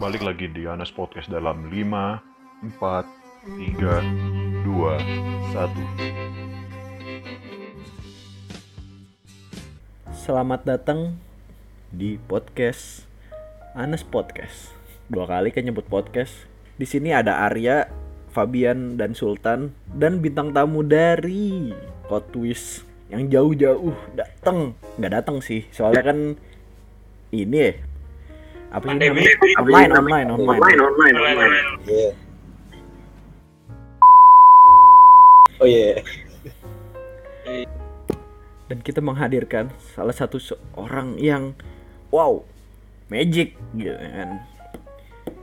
balik lagi di Anas Podcast dalam 5, 4, 3, 2, 1 Selamat datang di podcast Anes Podcast. Dua kali kan podcast. Di sini ada Arya, Fabian dan Sultan dan bintang tamu dari Hot Twist yang jauh-jauh datang. Nggak datang sih, soalnya kan ini ya. Apa Pandemi. namanya? Online, online, online. online, online. Iya. Oh iya. dan kita menghadirkan salah satu seorang yang wow magic gitu kan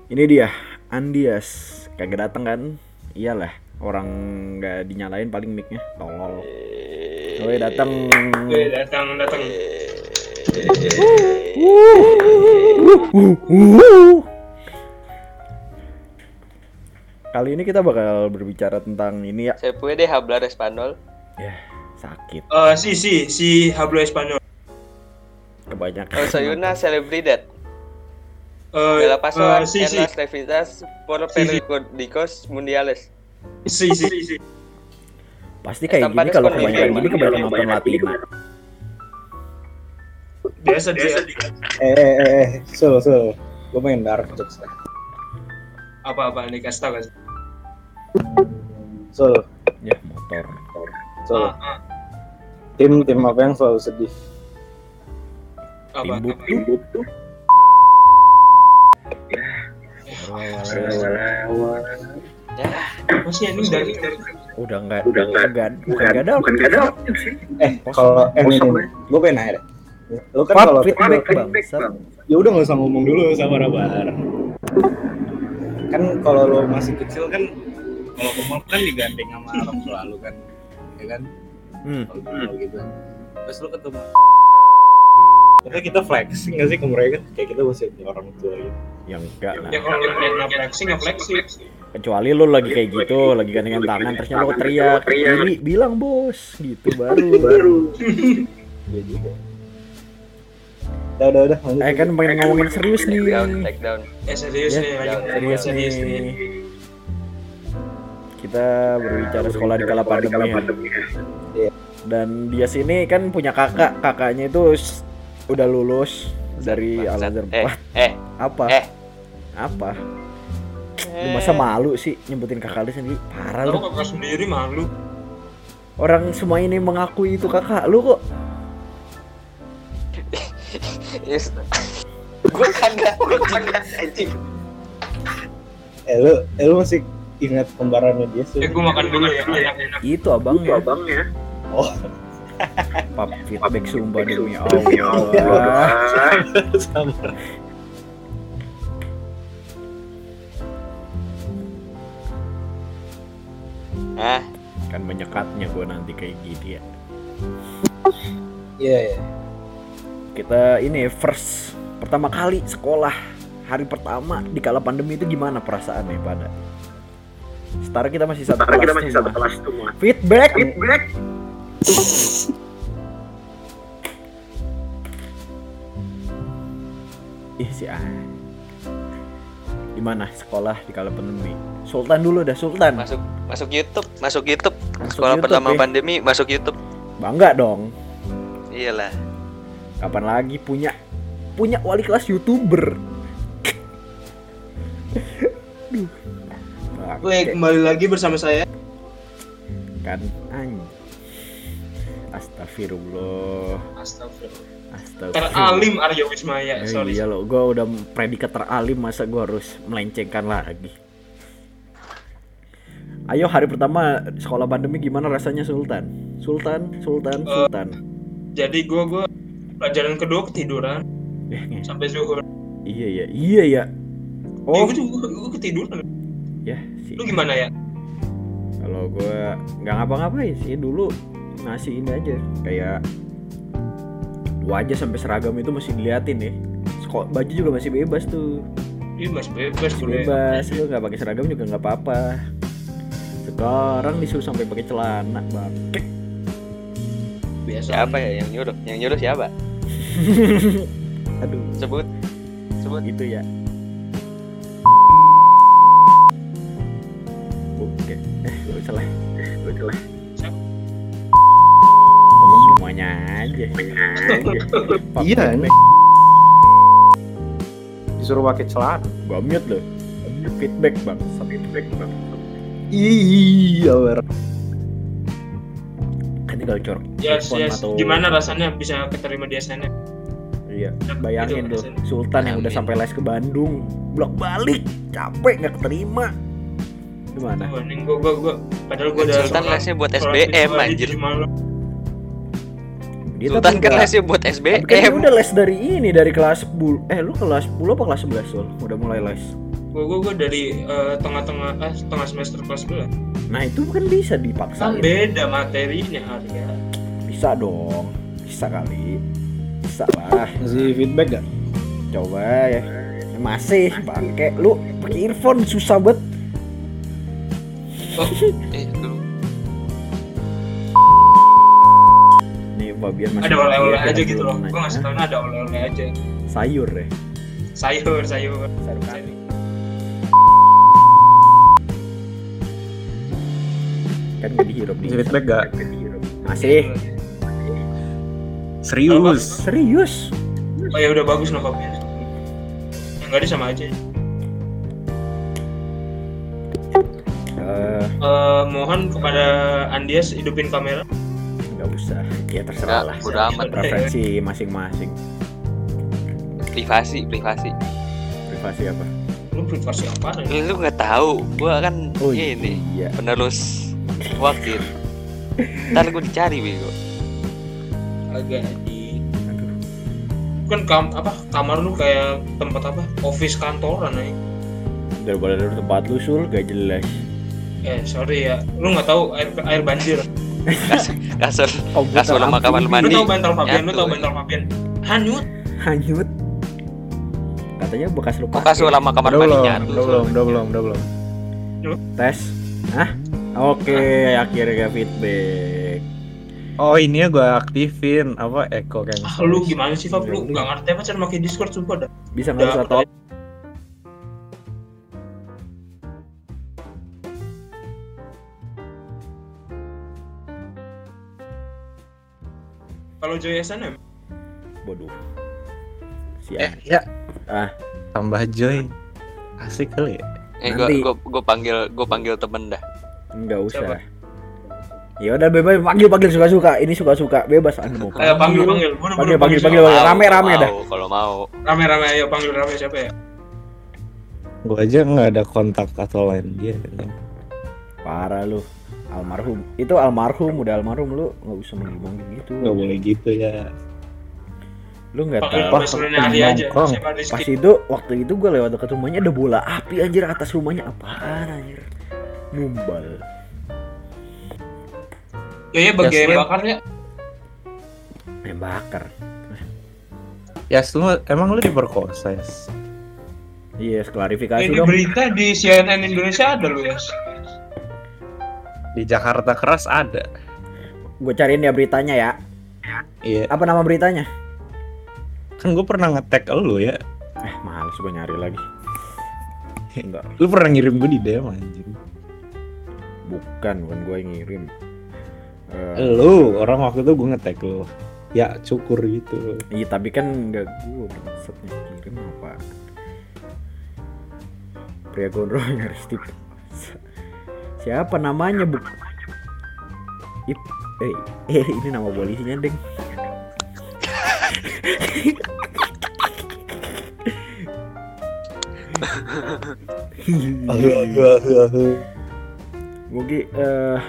ini dia Andias kagak datang kan iyalah orang nggak dinyalain paling micnya tolol oh datang Oke, datang datang. Kali ini kita bakal berbicara tentang ini ya Se puede hablar español? ya sakit Eh si si si Hablo Espanyol. kebanyakan Oh, soy una celebridad. Eh Me la paso eh, en si si las revistas por Sí, sí. periódicos mundiales. si si si. pasti kayak gini kalau kebanyakan gini kebanyakan nonton Latina Biasa biasa. Eh, eh, eh, eh, Sul, Sul. Gue pengen dark jokes lah. Apa apa nih kasih tau kasih. Sul, ya motor Sul. Ah, ah. Tim, tim apa yang selalu sedih? Apa? timbuk apa? tuh Ya, Apa sih ini dari dari udah enggak udah enggak bukan enggak ada bukan enggak ada Eh, kalau eh nih, nih, gue pengen nanya Lu kan kalau feedback bangsat ya udah nggak usah ngomong dulu sama Rabar. Kan kalau lo masih kecil kan kalau ke mall kan digandeng sama orang tua lu kan, ya kan? hmm. Kalau gitu. Terus lu ketemu Terus kita flexing nggak sih ke mereka? Kayak kita masih punya orang tua gitu. yang enggak lah Ya kalau lihat nggak flexing nggak flexing. kecuali lu lagi kayak gitu lagi gandengan tangan terusnya lu teriak Bi, bilang bos gitu baru baru Iya juga. Udah, udah, udah. lanjut. eh kan pengen ngomongin serius nih take down, take down. Eh serius Ya, nih lagi serius serius nih nih. kita berbicara sekolah di kala pandemi ya. Iya. dan dia sini kan punya kakak kakaknya itu udah lulus dari Al Azhar Eh, eh, apa eh. apa lu masa malu sih nyebutin kakak lu sendiri parah lu kakak sendiri malu. orang semua ini mengakui itu kakak lu kok Yes. Gua kagak, gua kagak anjing. Eh lu, eh, lu masih ingat kembarannya dia sih? Eh gue makan dulu ya enak-enak. itu abangnya abangnya Oh. pap feedback sumpah demi Allah Sama. Ah, kan menyekatnya gue nanti kayak gitu ya Iya, iya. Kita ini first pertama kali sekolah hari pertama di kala pandemi itu gimana perasaannya pada Setara kita masih satu kelas kita masih satu kelas feedback! Feedback! Ih si ah gimana sekolah di kala pandemi? Sultan dulu dah Sultan. Masuk masuk YouTube, masuk YouTube. Masuk Sekolah YouTube, pertama ya. pandemi masuk YouTube. bangga dong. Iyalah. Kapan lagi punya punya wali kelas youtuber Duh. Oke kembali lagi bersama saya. kan anj astagfirullah Astagfirullah. astagfirullah Teralim Arya Wismaya. Eh, Sorry. iya loh gue udah predikat teralim masa gue harus melencengkan lagi ayo hari pertama sekolah pandemi gimana rasanya Sultan Sultan Sultan Eh, Sultan Jadi gue gue pelajaran kedua ketiduran Eh, nge- sampai zuhur. iya ya iya ya Oh, oh gue juga gue ketiduran. ya sih Lu gimana ya? Kalau gue nggak ngapa-ngapain sih dulu ngasih ini aja kayak wajah sampai seragam itu masih diliatin ya. Baju juga masih bebas tuh, Ini masih bebas masih bebas. Lu nggak pakai seragam juga nggak apa-apa. Sekarang disuruh sampai pakai celana, bangke biasa. Siapa ya yang nyuruh? Yang nyuruh siapa? Aduh. Sebut. Sebut. Itu ya. Oke. Eh gak usah lah. Gak usah lah. Semuanya aja. Iya disuruh pakai celana. Gua mute loh feedback bang. Feedback bang. Iya ber kan tinggal corok Yes, yes. atau- Gimana rasanya bisa keterima di SNM? Iya. Bayangin Gitu, tuh. Sultan yang udah sampai les ke Bandung. Blok balik. Capek nggak keterima. Gimana? Gua gua gua padahal gua udah Sultan lesnya buat SBM anjir. Dia Sultan kan lesnya buat Tapi kan dia SBM. udah les dari ini dari kelas 10 Eh lu kelas 10 apa kelas 11 Sul? Udah mulai les Gua gua, gua dari eh, tengah-tengah eh, tengah semester kelas 11. Nah itu kan bisa Kan dipaksa beda materinya Arya. Bisa dong. Bisa kali. Bisa lah. Masih feedback gak? Coba ya. Ya, Masih. Bangke Lu. Pakai earphone susah banget Eh, dulu. Nih Fabian masih Ada oleh-oleh dia aja gitu loh. Gua ngasih tau ada oleh-oleh aja. Sayur deh Sayur, sayur. Sayur kari Kan gak dihirup nih Masih feedback gak? Masih Serius. Serius Oh ya udah bagus Fabian. Yang enggak ada sama aja. Eh, Eh, mohon kepada Andias hidupin kamera. nggak usah Ya terserah Ya, lah udah amat. Preferensi masing-masing Privasi, privasi. Privasi apa? Lu privasi apa Lu lu nggak tahu, gua kan Oh ini iya penerus wakil. Ntar gua dicari bego. Agak di Aduh. kan kam apa kamar lu kayak tempat apa? Office kantoran nih daripada dari tempat lu sul gak jelas. Eh sorry ya. Lu nggak tahu air air banjir. Kasur, kasur sama kamar lu mandi. tahu bantal Fabian lu ya. bantal Fabian hanyut. Hanyut. Katanya bekas lu Kok pakai. kasur sama kamar Udah mandi belum, udah belum, udah belum, udah belum. tes? Hah? oke akhirnya feedback Oh ini ya gue aktifin apa Echo kan? ah, lu gimana sih Fab lu nggak ngerti apa cara pakai Discord sumpah dah bisa nggak usah Udah, tol kalau Joy SNM bodoh si Eh ya. Ah. Tambah Joy. Asik kali ya. Eh gua gua panggil gua panggil temen dah. nggak usah Siapa? Ya udah bebas. Panggil panggil suka suka ini suka suka bebas anda mau ayo panggil panggil Buru, buru, Panggil, panggil, panggil, Mau, rame, rame dah. Kalau mau. rame rame. Ayo panggil rame. Siapa ya? Gue aja nggak ada kontak atau lain dia. parah lu. Almarhum. Itu almarhum udah almarhum. Lu nggak usah manggil gitu. Nggak boleh gitu ya. lu nggak panggil tahu. aja. Nongkrong. pas itu waktu itu gue lewat dekat rumahnya ada bola api anjir atas rumahnya. Apaan anjir? Numbal ya ya bagi Yes, yang Lin. bakar ya Ya lu emang lu diperkosa ya? iya klarifikasi ini dong berita di CNN Indonesia ada lu ya Di Jakarta keras ada. gue cariin ya beritanya ya Iya. apa nama beritanya Kan gue pernah nge-tag lu ya. eh males gue nyari lagi enggak Lu pernah ngirim gue di DM anjing. bukan bukan gue yang ngirim Eh, Lu orang waktu itu gue nge-tag lu. Ya cukur gitu. iya tapi kan enggak gue maksudnya kirim apa pria gondrong nyaris tipe siapa namanya bu Ip, eh, eh ini nama polisinya deng. Mungkin eh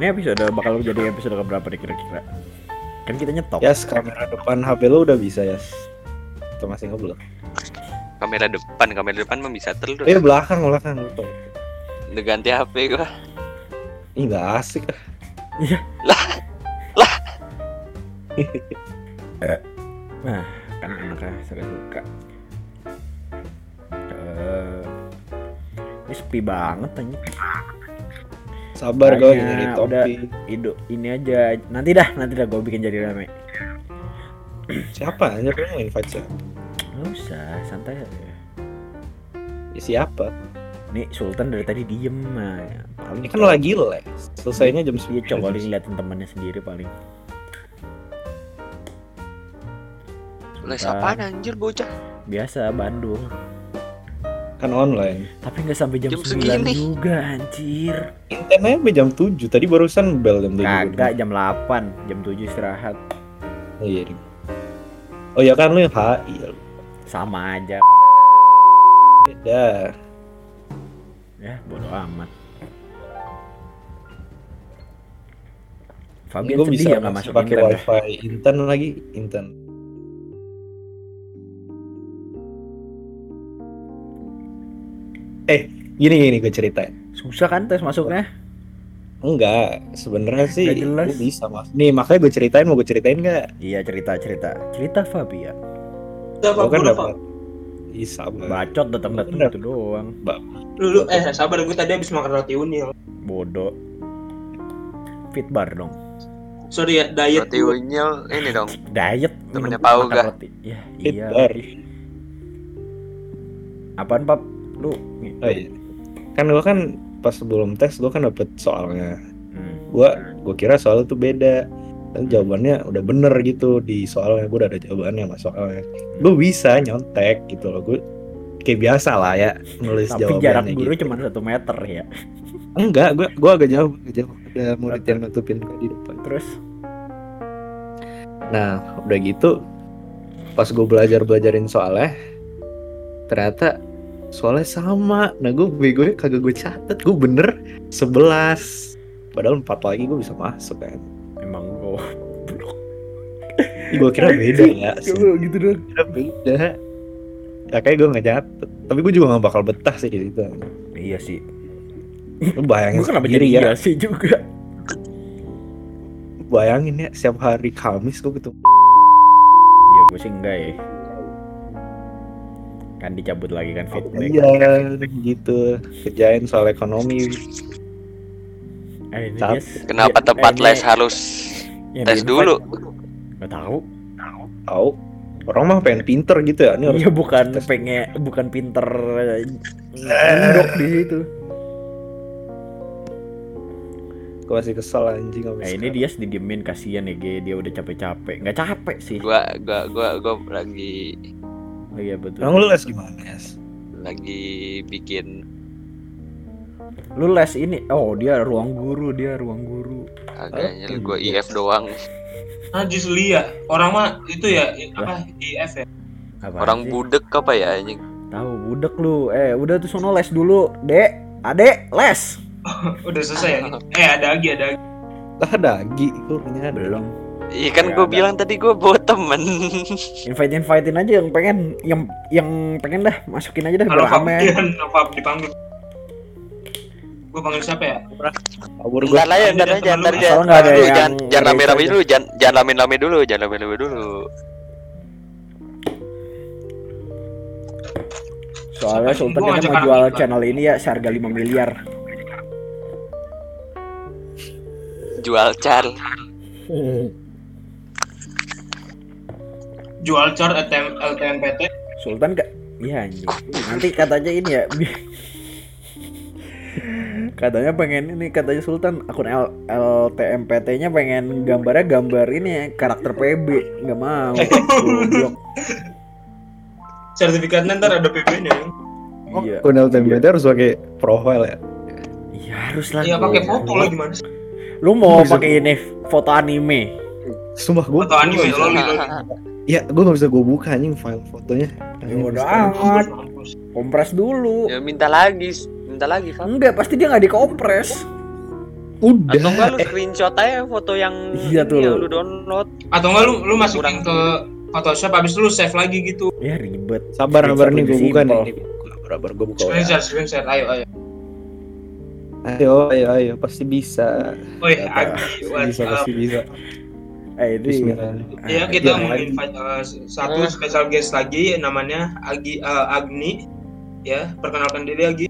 ini episode bakal jadi episode keberapa nih kira-kira? Kan kita nyetop. Yes, kamera depan HP lu udah bisa ya. Kita masih nggak belum? Kamera depan, kamera depan mah bisa terus. Eh belakang belakang tau. Udah ganti HP gua. Ih nggak asik. ah. Nah, kan anaknya suka suka. Eh, ini sepi banget tanya. Sabar gue nyari udah. topi. Ido, ini aja. Nanti dah, nanti dah gue bikin jadi rame. Siapa aja lu invite siapa? Nggak usah, santai aja. Ya, siapa? Nih Sultan dari tadi diem nah, paling Ini kan lagi les. Selesainya jam Iya 9. coba ngeliatin temannya sendiri paling. Les apaan anjir bocah? Biasa Bandung. Kan online. Tapi nggak sampai jam, Jam 9 segini. juga anjir. Internetnya sampai jam 7. Tadi barusan bel jam 7. Kagak jam 8, jam 7 istirahat. Oh iya. Oh ya kan lu yang HI. Sama aja. Beda. Ya, bodo amat. Fabian gue sedih bisa ya nggak masuk pakai wifi intern lagi intern. Eh, gini gini gue ceritain. Susah kan tes masuknya? Enggak, sebenarnya sih gue bisa mas. Nih makanya gue ceritain mau gue ceritain nggak? Iya cerita cerita cerita Pak, Gue kan dapat. Bisa Bang. Bacot datang datang itu doang. Lu, lu, eh sabar gue tadi habis makan roti unil. Bodoh. Fit bar dong. Sorry ya, diet Roti gua. unyil ini dong. Diet Temennya Pau gak? Ya, Fit iya. bar. Apaan pap? Lu nih. Oh iya. Kan gue kan pas sebelum tes gue kan dapet soalnya. Hmm. Gue gue kira soal itu beda. Dan jawabannya udah bener gitu di soalnya gue udah ada jawabannya mas soalnya. Gue bisa nyontek gitu loh gue kayak biasa lah ya nulis Tapi jawabannya jarak guru gitu. cuma satu meter ya. Enggak, gue gue agak jauh, agak jauh. Ada murid yang nutupin gue di depan. Terus Nah, udah gitu pas gue belajar belajarin soalnya ternyata soalnya sama. Nah, gue bego kagak gue catet, gue bener 11 Padahal empat lagi gue bisa masuk kan. emang gua Gue kira beda ya. sih. Coba gitu dong. Kira beda. Ya kayak gue nggak catet. Tapi gue juga gak bakal betah sih di situ. Iya sih. Lu bayangin Gua kenapa jadi ya. iya sih juga. Bayangin ya, setiap hari Kamis gue ketemu. Iya gue sih enggak ya. Kan dicabut lagi kan feedback. Iya, gitu. Kerjain soal ekonomi. Eh. Yes. Kenapa Iya, tempat eh, les harus yang tes dulu? Gak tahu. Tahu? Orang mah pengen pinter gitu ya. Ini Iya bukan tes. pengen bukan pinter eh, ndok di situ. Gue masih kesel anjing sama Eh ini dia didiemin kasihan ya Ge. dia udah capek-capek. Nggak capek sih. Gua gua gua gua lagi iya betul. Emang lu les gimana ya? lagi bikin Lu les ini. Oh, dia ruang guru, dia ruang guru. agaknya Oh, gua iya. IF doang. Najis Lia. Orang mah itu ya apa IF ya. Apa Orang sih? budek apa ya anjing? Tahu budek lu. Eh, udah tuh sono les dulu. Dek, Adek, les. Udah selesai ya. Eh ada lagi ada lagi. Lah dagi gurunya ada. Belum. Iya kan Ya, gua ada. bilang tadi gua bawa temen. Invite invitein aja yang pengen yang yang pengen dah masukin aja dah Kalau biar rame. Fabian apa dipanggil. Gue panggil siapa ya? Kabur gue. Ntar lah ya, ntar aja, ntar aja. Asal nggak ada Dulu, yang jangan jangan rame-rame aja. dulu, jangan jangan rame-rame dulu, jangan rame-rame dulu. Soalnya? Sultan ngajak mau jual channel ini ya seharga 5 miliar. Jual car. Jual car LTM, LTMPT. Sultan gak? Iya anjing. Nanti katanya ini ya. katanya pengen ini katanya Sultan akun L LTMPT-nya pengen gambarnya gambar ini ya, karakter PB nggak mau. Sertifikatnya ntar ada PP-nya. Iya. Kunel TMPT harus pakai profile ya. Iya harus lah. Iya pakai foto lah gimana sih? Lu mau pakai ini foto anime? Sumpah gue. Foto anime loli. Ya gue gak bisa gue buka anjing file fotonya. Ya udah amat. Kompres dulu. Ya minta lagi, minta lagi, Pak. Enggak, pasti dia nggak dikompres. Udah. Atau enggak lu screenshot aja foto yang Iya tuh. yang lu download. Atau enggak lu lu masukin Kurang. ke Photoshop habis itu lu save lagi gitu. Ya ribet. Sabar sabar nih gue buka nih. Sabar gue buka. Screen WA. share, screen share. Ayo ayo. Ayo ayo ayo pasti bisa. Woi, Kata- Agi, Bisa pasti bisa. Eh ini. Bismillah. Iya Ah, kita mau invite uh, satu special guest lagi namanya Agi uh, Agni. Ya, perkenalkan diri Agi.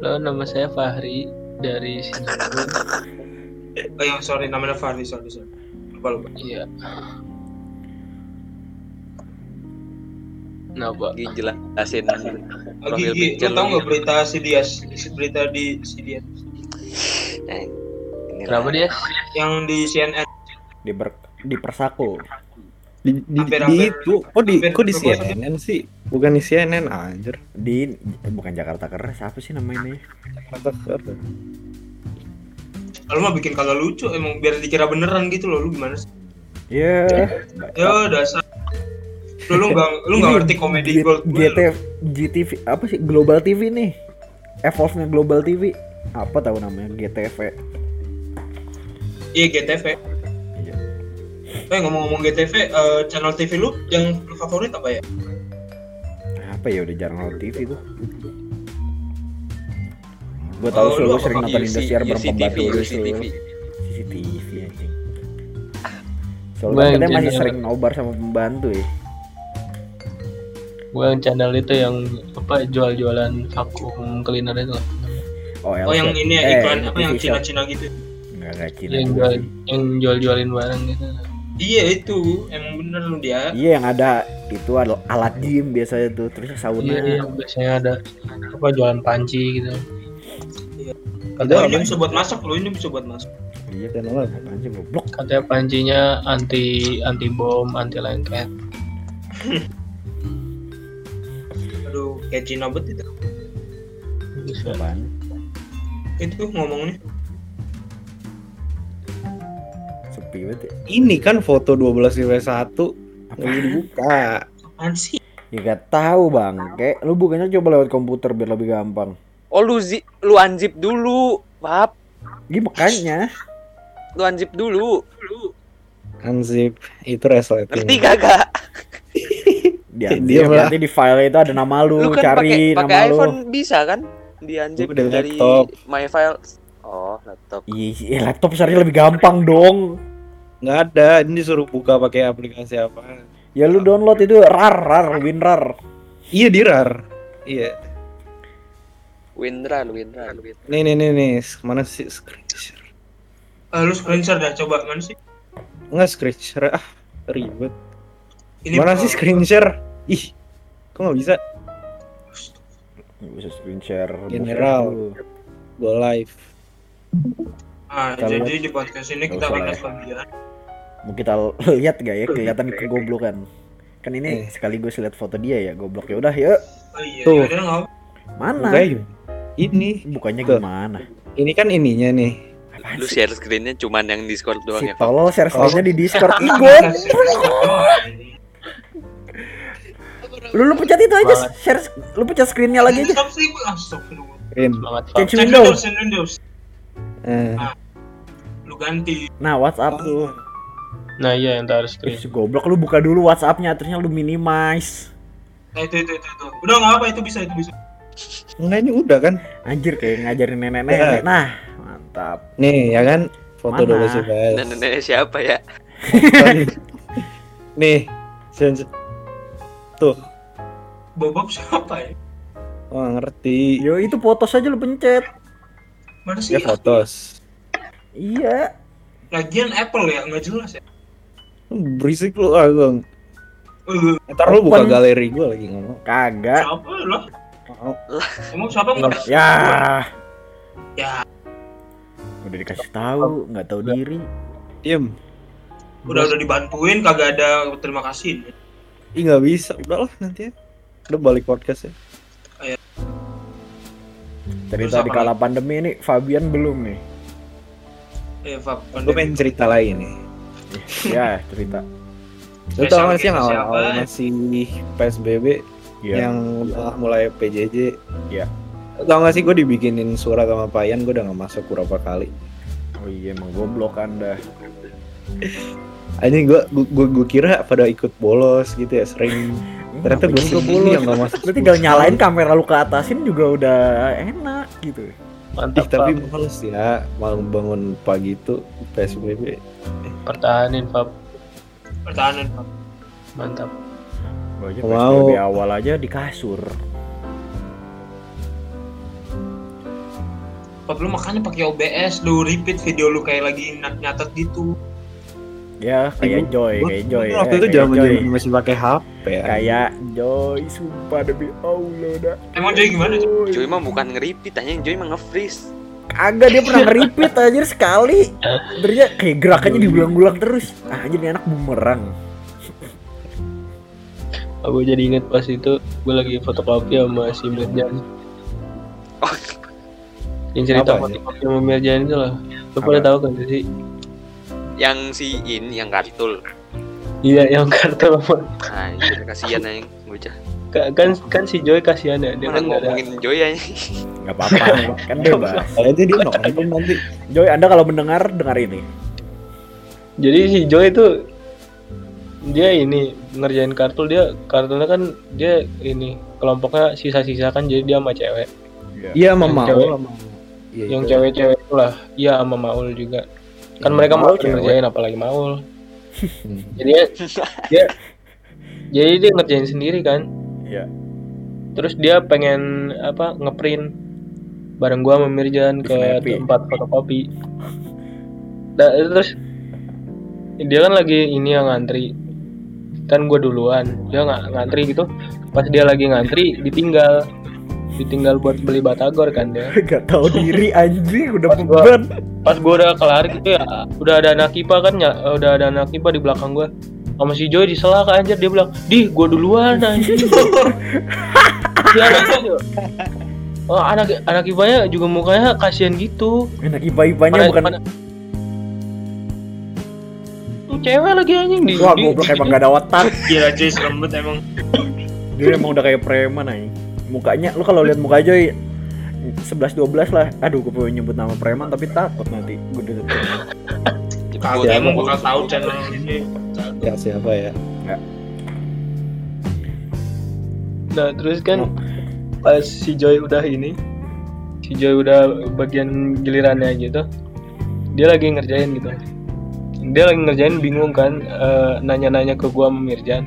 Halo, nama saya Fahri dari Singapura. Oh yang sorry namanya Fardi, sorry sorry. Lupa lupa. Iya. Kenapa? Gigi jelasin Lagi Profil Gi, picture lu tau nggak berita si dia berita di si dia Ini Kenapa lah. dia? yang di CNN Di ber, di Persako. Di, di, di Hampir-hampir- itu, kok di, hampir kok di berapa CNN sih? Bukan di CNN anjir. Di eh, bukan Jakarta Keras, apa sih namanya? Kata kata. lu mah bikin kagak lucu emang biar dikira beneran gitu loh lu gimana sih Ya. ya dasar lu lu nggak lu nggak ngerti komedi G- gold gue GTV apa sih Global TV nih evolve-nya Global TV apa tahu namanya GTV iya GTV Iya. eh ngomong-ngomong GTV eh, channel TV lu yang lu favorit apa ya? Apa ya udah jarang nonton TV tuh gue tahu Oh, sih lu apa, sering nonton Indosiar bareng UCTV, pembantu lu UCTV. CCTV. Anjing. Soalnya yang katanya masih channel- sering nobar sama pembantu ya. Gue yang channel itu yang apa jual-jualan vakum cleaner itu. Oh, oh yang ini ya Eh, iklan apa TV yang. Cina-Cina gitu Enggak Cina Yang juga jual sih. yang jual-jualin barang gitu. iya itu emang bener lu dia Iya yang ada itu ada alat gym biasanya tuh terus sauna. Iya, iya, biasanya ada apa jualan panci gitu. Ada oh, ini bisa buat masak lo ini bisa buat masak Iya apa? apaan sih goblok. Katanya pancinya anti anti bom, anti lengket. aduh kayak Cina bet itu Bisa. Apaan? itu ngomongnya Sepi banget ya. Ini kan foto 12 W 1 lagi dibuka. apaan sih Ya gak tahu bang. Kayak lu bukannya coba lewat komputer biar lebih gampang. Oh lu zi lu unzip dulu, Pap. Iya makanya. Lu unzip dulu. Unzip itu resleting. Ngerti kagak? Dia, Dia nanti di file itu ada nama lu, Lu kan cari pakai nama lu. iPhone bisa kan? Di unzip dari laptop. my files. Oh, laptop. Iya, laptop seharusnya lebih gampang dong. Nggak ada, ini disuruh buka pakai aplikasi apa? Ya lu download itu rar rar WinRAR. Iya di RAR. Iya. Windra, Windra. Nih nih nih nih, mana sih screen share? Ah, lu screen share dah coba mana sih Enggak screen share ah ribet. ini mana sih screen share? Ih, kok nggak bisa? Nggak bisa screen share. General. Go live. ah jadi di podcast ini Nggak kita akan ya. bagian Mau kita lihat gak ya kelihatan kegoblokan. Kan ini Eh. sekaligus lihat foto dia ya goblok ya udah yuk. oh iya Tuh. Mana? Ini, Bukannya Tuh. gimana? ini kan ininya nih. Apaan Lu sih? share screen-nya cuman yang Discord doang Si ya, tolol share Oh. screen-nya di Discord. Ih. Lu lu pencet itu aja Banget. share lu pencet screen-nya lagi aja. Screen. Change. Windows, send Windows. Eh, Lu ganti. Nah, WhatsApp tuh. Nah iya yang harus Eh, screen. si goblok lu buka dulu WhatsApp-nya terusnya lu minimize. Nah, itu, itu, itu, itu. Udah nggak apa, itu bisa, itu bisa. enggak ini udah kan? Anjir kayak ngajarin nenek-nenek. Nah, mantap. Nih ya kan foto Mana? dulu sih guys. Nenek siapa ya? nih, sen- tuh, Bobab siapa ya? oh ngerti. Yo itu foto saja lu pencet. Mana sih? Ya fotos. Iya. Lagian Apple ya, nggak jelas ya. Berisik lu ah bang. Uh, Ntar lu buka galeri gua lagi ngomong. Kagak. siapa lo? Mau. Emang siapa nggak? Ya. Ya, Udah dikasih tahu, nggak tahu diri. Diem. udah udah dibantuin, kagak ada terima kasih. Ih nggak bisa. Udahlah nanti ya. Udah balik podcast ya. Cerita di kala pandemi ini Fabian belum nih. Eh, Fab, Gue pengen cerita lain nih. ya, cerita. Lu tau gak sih yang Siapa? awal-awal masih PSBB Ya. yang mulai PJJ? Iya. Lu Tau gak sih gue dibikinin surat sama Payan gue udah gak masuk berapa kali. Oh iya emang goblok anda. Anjing gue gue gue kira pada ikut bolos gitu ya sering. Ternyata gue juga sendiri yang gak masuk. Lu tinggal nyalain kamera lu ke atasin juga udah enak gitu. Ih, Mantap tapi Pak. males ya malam bangun pagi tuh PSBB. Pertahanin Pak. Pertahanan, Fab. Mantap. Gua aja Mau. PSBB awal aja di kasur. Fab, lu makanya pakai OBS, lu repeat video lu kayak lagi nyat- nyatet gitu. Ya kayak Joy, kayak Joy. Waktu ya, itu zaman Joy. zaman masih pakai HP ya. Kayak Joy, sumpah demi Allah dah. Emang Joy gimana? Joy? Joy mah bukan nge-repeat tanya Joy mah nge-freeze. Agak dia pernah nge-repeat anjir sekali. Ternyata kayak gerakannya diulang-ulang terus. Ah, anjir ini anak bumerang. Aku jadi inget pas itu gue lagi fotokopi sama si Mirjan. Oh. Yang cerita fotokopi sama Mirjan itu lah. Lu Apa? pada tahu kan sih? Yang si In yang kartul. Iya yang kartu sama Anjir kasihan aja bocah. Ka- kan kan si Joy kasihan ya dia Mana kan nggak ada ngomongin Joy aja. Nggak apa-apa, kan bebas. Kayaknya dia nonton nanti. Joy, Anda kalau mendengar dengar ini. jadi si Joy itu dia ini ngerjain kartul dia kartulnya kan dia ini kelompoknya sisa-sisa kan jadi dia sama cewek. Iya. Sama Yang Maul cewek. sama Iya, yang cewek-cewek itu lah. Iya sama Maul juga. Kan Yang mereka Maul mau ngerjain apalagi Maul. Jadi dia, dia jadi dia ngerjain sendiri kan Iya. terus dia pengen apa ngeprint bareng gua sama Mirjan ke Snappy. tempat fotokopi. Da- terus dia kan lagi ini yang ngantri. Kan gua duluan. Dia nggak ngantri gitu. Pas dia lagi ngantri ditinggal. Ditinggal buat beli batagor kan dia. Gak tahu diri anjing udah Pas gua- pas gua udah kelar gitu ya udah ada anak IPA kan ya udah ada anak IPA di belakang gua sama si Joy disela kan anjir dia bilang di gua duluan anjir si anak oh anak anak IPA nya juga mukanya kasihan gitu Enak ipa-ipanya Mana- bukan mana- Tuh cewek lagi anjing di Wah, goblok emang gak ada otak. Gila Joy serem banget emang. Dia emang udah kayak preman anjing. Mukanya lu kalau lihat muka Joy 11 12 lah. Aduh, gue pengen nyebut nama preman tapi takut nanti gue udah Kagak emang bakal tahu channel ini. Ya siapa ya? nah terus kan pas si Joy udah ini si Joy udah bagian gilirannya gitu dia lagi ngerjain gitu. Dia lagi ngerjain bingung kan eh, nanya-nanya ke gua sama Mirjan.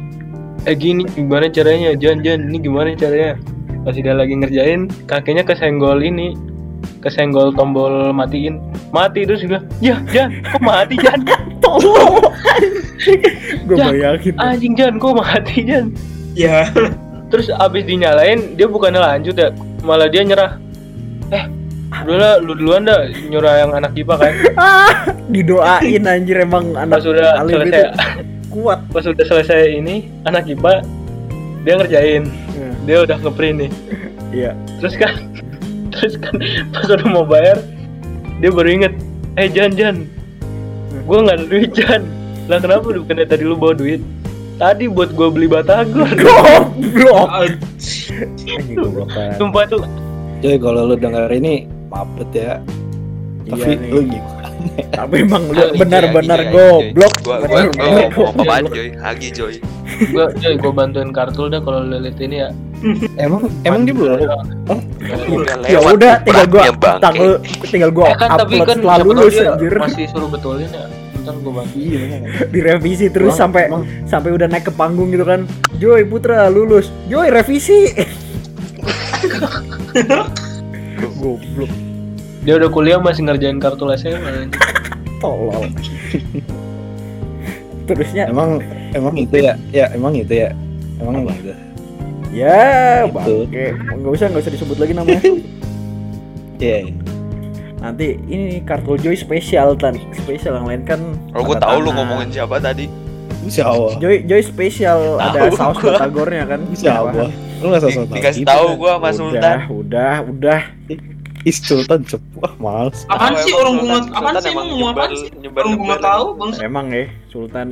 Eh gini gimana caranya? Jan Jan ini gimana caranya? Pas dia lagi ngerjain kakinya kesenggol ini kesenggol tombol matiin. Mati terus dia bilang ya Jan kok mati Jan tolong. gue Ya, bayangin. anjing Jan kok mati Jan Ya. terus abis dinyalain dia bukannya lanjut ya malah dia nyerah eh udahlah lu duluan dah nyurah yang anak IPA kan Ah, didoain anjir emang anak pas udah selesai itu kuat. pas udah selesai ini anak IPA dia ngerjain Ya, dia udah ngeprint nih Iya. terus kan terus kan pas udah mau bayar dia baru inget eh Jan Jan gua nggak ada duit Jan lah kenapa bukannya tadi lu bawa duit tadi buat gua beli batagor Goblok. Ah, sumpah tuh Jadi kalau lu denger ini mapet ya. Tapi Iya nih. lu gimana? Tapi emang lu benar-benar goblok. Gua gua Benar-benar gua mau apa goblok. Joy? Hagi Joy. gua Joy gua bantuin kartul dah kalau lilit ini ya Emang emang dia belum? Udah Ya udah tinggal gua tanggal tinggal gua Eh, kan tapi upload kan setelah siapa tahu lulus anjir. masih suruh betulin ya ntar gua bantu Iya. Direvisi terus sampai sampai udah naik ke panggung gitu kan. Joy Putra lulus. Joy revisi. Goblok. Dia udah kuliah masih ngerjain kartu SMA Tolol. Terusnya Emang emang itu ya? Ya emang itu ya. Emang gitu. ya Itu. bangke. Enggak usah enggak usah disebut lagi namanya. Iya. Nanti ini kartu Joy spesial tan. Spesial yang lain kan. Oh, gua tanda tahu lu ngomongin siapa tadi. Allah. Joy Joy spesial ada Tahu saus gua. batagornya kan. Allah. Lu nggak Di- sosok Dikasih tahu gua sama Sultan. Udah, udah, udah. Sultan cep. Wah males. apaan sih orang nggak- apaan sih emang ngomong apaan sih? Orang nyebar. tahu bang. Emang ya, Sultan.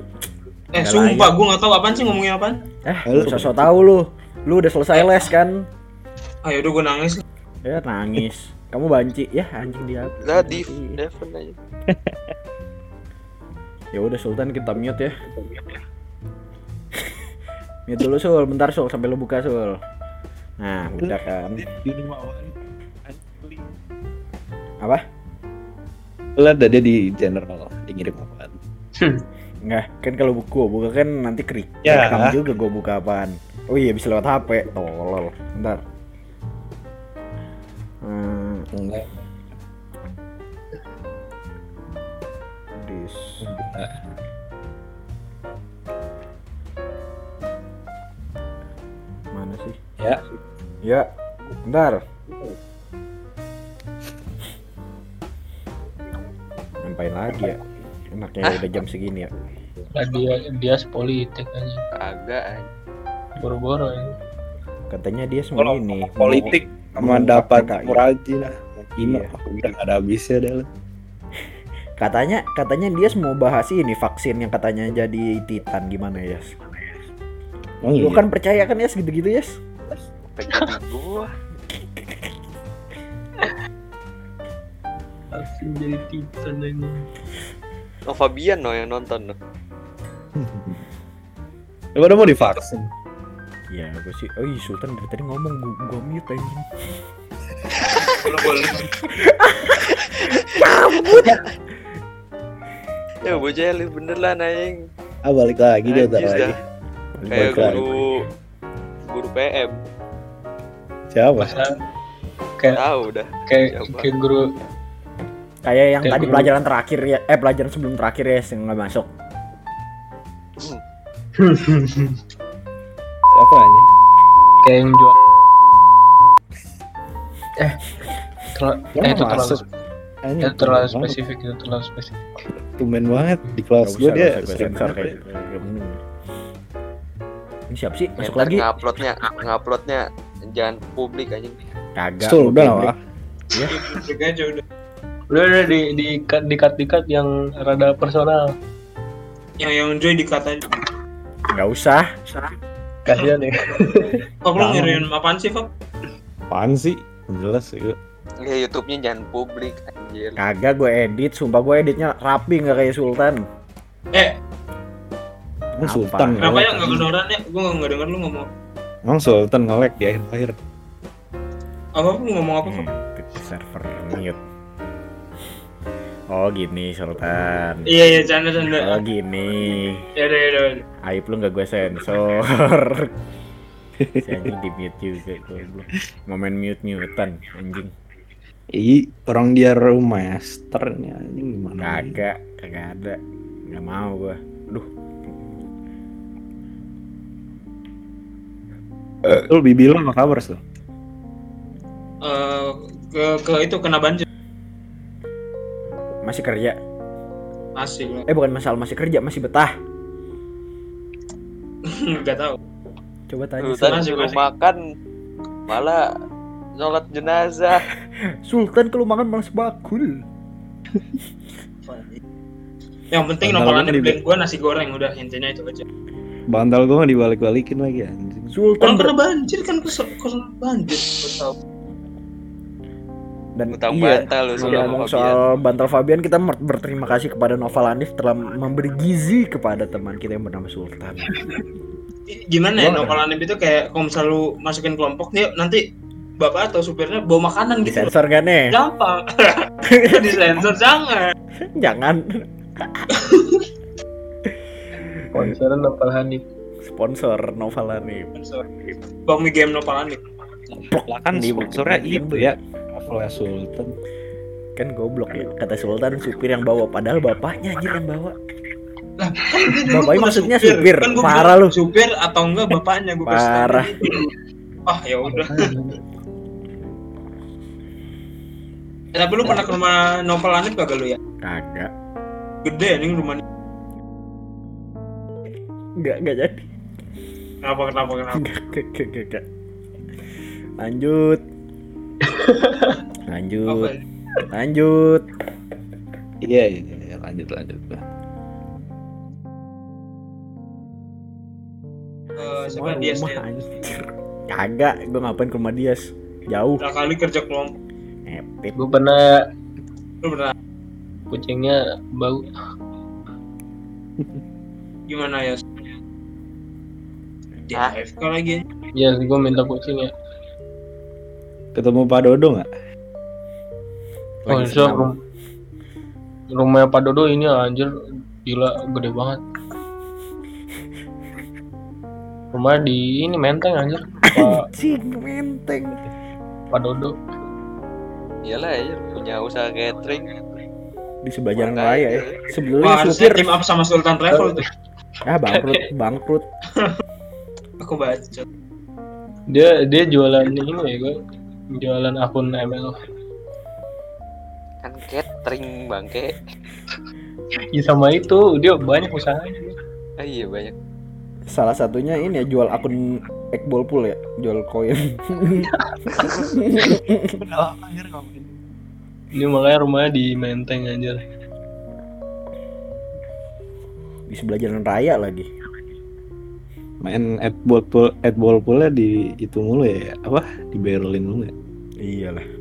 Eh sumpah gua nggak tahu apaan sih ngomongin apaan. Eh, Halo. sosok tahu lu. Lu udah selesai les kan? Ayo udah gua nangis. Ya nangis. Kamu banci. Ya anjing dia. Lah di Devon aja. Ya udah Sultan kita mute ya. mute dulu Sul, bentar Sul sampai lu buka Sul. Nah, udah kan. Apa? Lu ada dia di general, di ngirim apaan? Hmm. Enggak, kan kalau buku buka kan nanti krik. Ya. Rekam juga gue buka apaan. Oh iya bisa lewat HP, tolol. Bentar. Hmm. Enggak. Dis. Mana sih? Ya. Ya. Bentar. Ya? Enaknya udah jam segini ya. Nah, dia dia politik aja. Kagak anjing. Boro-boro ya. Katanya dia semua Kalau ini politik mau- sama dapat muraji lah. Gila, Iya. udah ada habisnya dah. lah. Katanya katanya dia mau bahas ini vaksin yang katanya jadi titan gimana ya? Emang Lu iya? kan percaya kan ya segitu-gitu ya? Pengen gua. Langsung jadi titan ini. Oh Fabian no yang nonton no. Udah mau divaksin? Ya, gue sih. Oh, Sultan dari tadi ngomong gua, gua mute anjing. Lu boleh. Ya bocah lu bener lah naing. Ah balik lagi dia udah lagi. Kayak guru guru PM. Siapa? Kayak Tahu dah. kayak kayak guru Kayak yang Kayak tadi guru. pelajaran terakhir ya, eh pelajaran sebelum terakhir ya yang nggak masuk. Siapa aja? kayak yang jual eh terlalu eh, itu terlalu. Anjing, itu terlalu spesifik itu terlalu spesifik. Tumen banget di kelas gue dia sering kayak gitu. Ini siapa sih? Masuk lagi? Nguploadnya nguploadnya jangan publik anjing. Kagak. Udah lah. Publik aja udah. Udah udah di di cut di cut di cut yang rada personal Yang yang joy dikata aja. Nggak usah. kasihan ya Fak lu Jangan. ngiriin apaan sih, Fak? Apaan sih? Jelas sih. Ya YouTube-nya jangan publik anjir. Kagak gue edit, sumpah gue editnya rapi nggak kayak Sultan. Eh, Emang Apa? Sultan kenapa ya nggak kedengeran ya? Gue nggak denger lu ngomong. Emang Sultan ngelek di akhir-akhir. Apa lu ngomong apa? Eh, server mute. Oh gini Sultan. Iya, iya, canda canda. Oh gini. Ya udah, ya udah. ya udah. Aib lu nggak gue sensor. si anjing di mute juga goblok. Momen mute mutean anjing. Ih, orang dia masternya anjing gimana? Kagak, kagak ada. Nggak mau gue. Duh, Lu bibi lu apa kabar tuh? Eh, ke ke itu kena banjir. Masih kerja. Masih. Eh bukan masalah masih kerja, masih betah. Enggak tahu. Coba tanya Sultan. masih, suruh makan malah sholat jenazah. Sultan kalau makan malas bakul. Yang penting lu di- beli gua nasi goreng udah intinya itu aja. Bantal gua nggak dibalik-balikin lagi anjing. Sultan Orang ber- kena banjir kan kesel banjir. Tahu. Dan Utang iya. bantal sama ngomong Fabian. soal bantal Fabian kita berterima kasih kepada Noval Anif telah memberi gizi kepada teman kita yang bernama Sultan. Gimana ya novel anime itu kayak kalau misalnya lu masukin kelompok nih nanti bapak atau supirnya bawa makanan gitu. Disensor gak nih? Gampang. Disensor jangan. Jangan. konser Nopal Hanif Sponsor Noval Anif. Sensor. Bang Mi game novel anime. Lah kan Di- sponsornya itu ya. Novelnya Sultan. Kan goblok ya. Kata Sultan supir yang bawa padahal bapaknya anjir yang bawa. Lah, kan Bapaknya maksudnya supir. Kan gua Parah lu. Supir atau enggak bapaknya gua kasih tahu Parah. Ah, ya udah. Eh, tapi lu pernah ke rumah novel anime kagak lu ya? Kagak. Gede nih rumahnya. Enggak, enggak jadi. Kenapa kenapa kenapa? Enggak, enggak, enggak. Lanjut. Lanjut. Lanjut. Iya, iya, iya, lanjut lanjut. Eh, Semua siapa dia rumah sih? anjir. Kagak, gue ngapain ke rumah Dias? Jauh. Udah kali kerja kelompok. Epit. gue pernah Lu pernah kucingnya bau gimana ya? Di Hah? AFK lagi. ya gue minta kucing ya Ketemu Pak Dodo nggak? oh rum rumahnya Pak Dodo ini anjir gila gede banget rumah di ini menteng anjir Pak, Anjing, menteng. Pak Dodo Iyalah ya punya usaha catering. Di sebelah jalan Makanya. raya ya. Sebelumnya supir. team up sama Sultan Travel tuh. Ah, bangkrut, bangkrut. Aku baca. dia dia jualan ini ya gue jualan akun ML kan catering bangke ya sama itu dia banyak usahanya ah, iya banyak Salah satunya ini ya jual akun Ekbol Pool ya, jual koin. ini makanya rumahnya di Menteng aja Di sebelah jalan raya lagi. Main at ball pool, at ball poolnya di itu mulu ya, apa? Di Berlin mulu ya. Iyalah.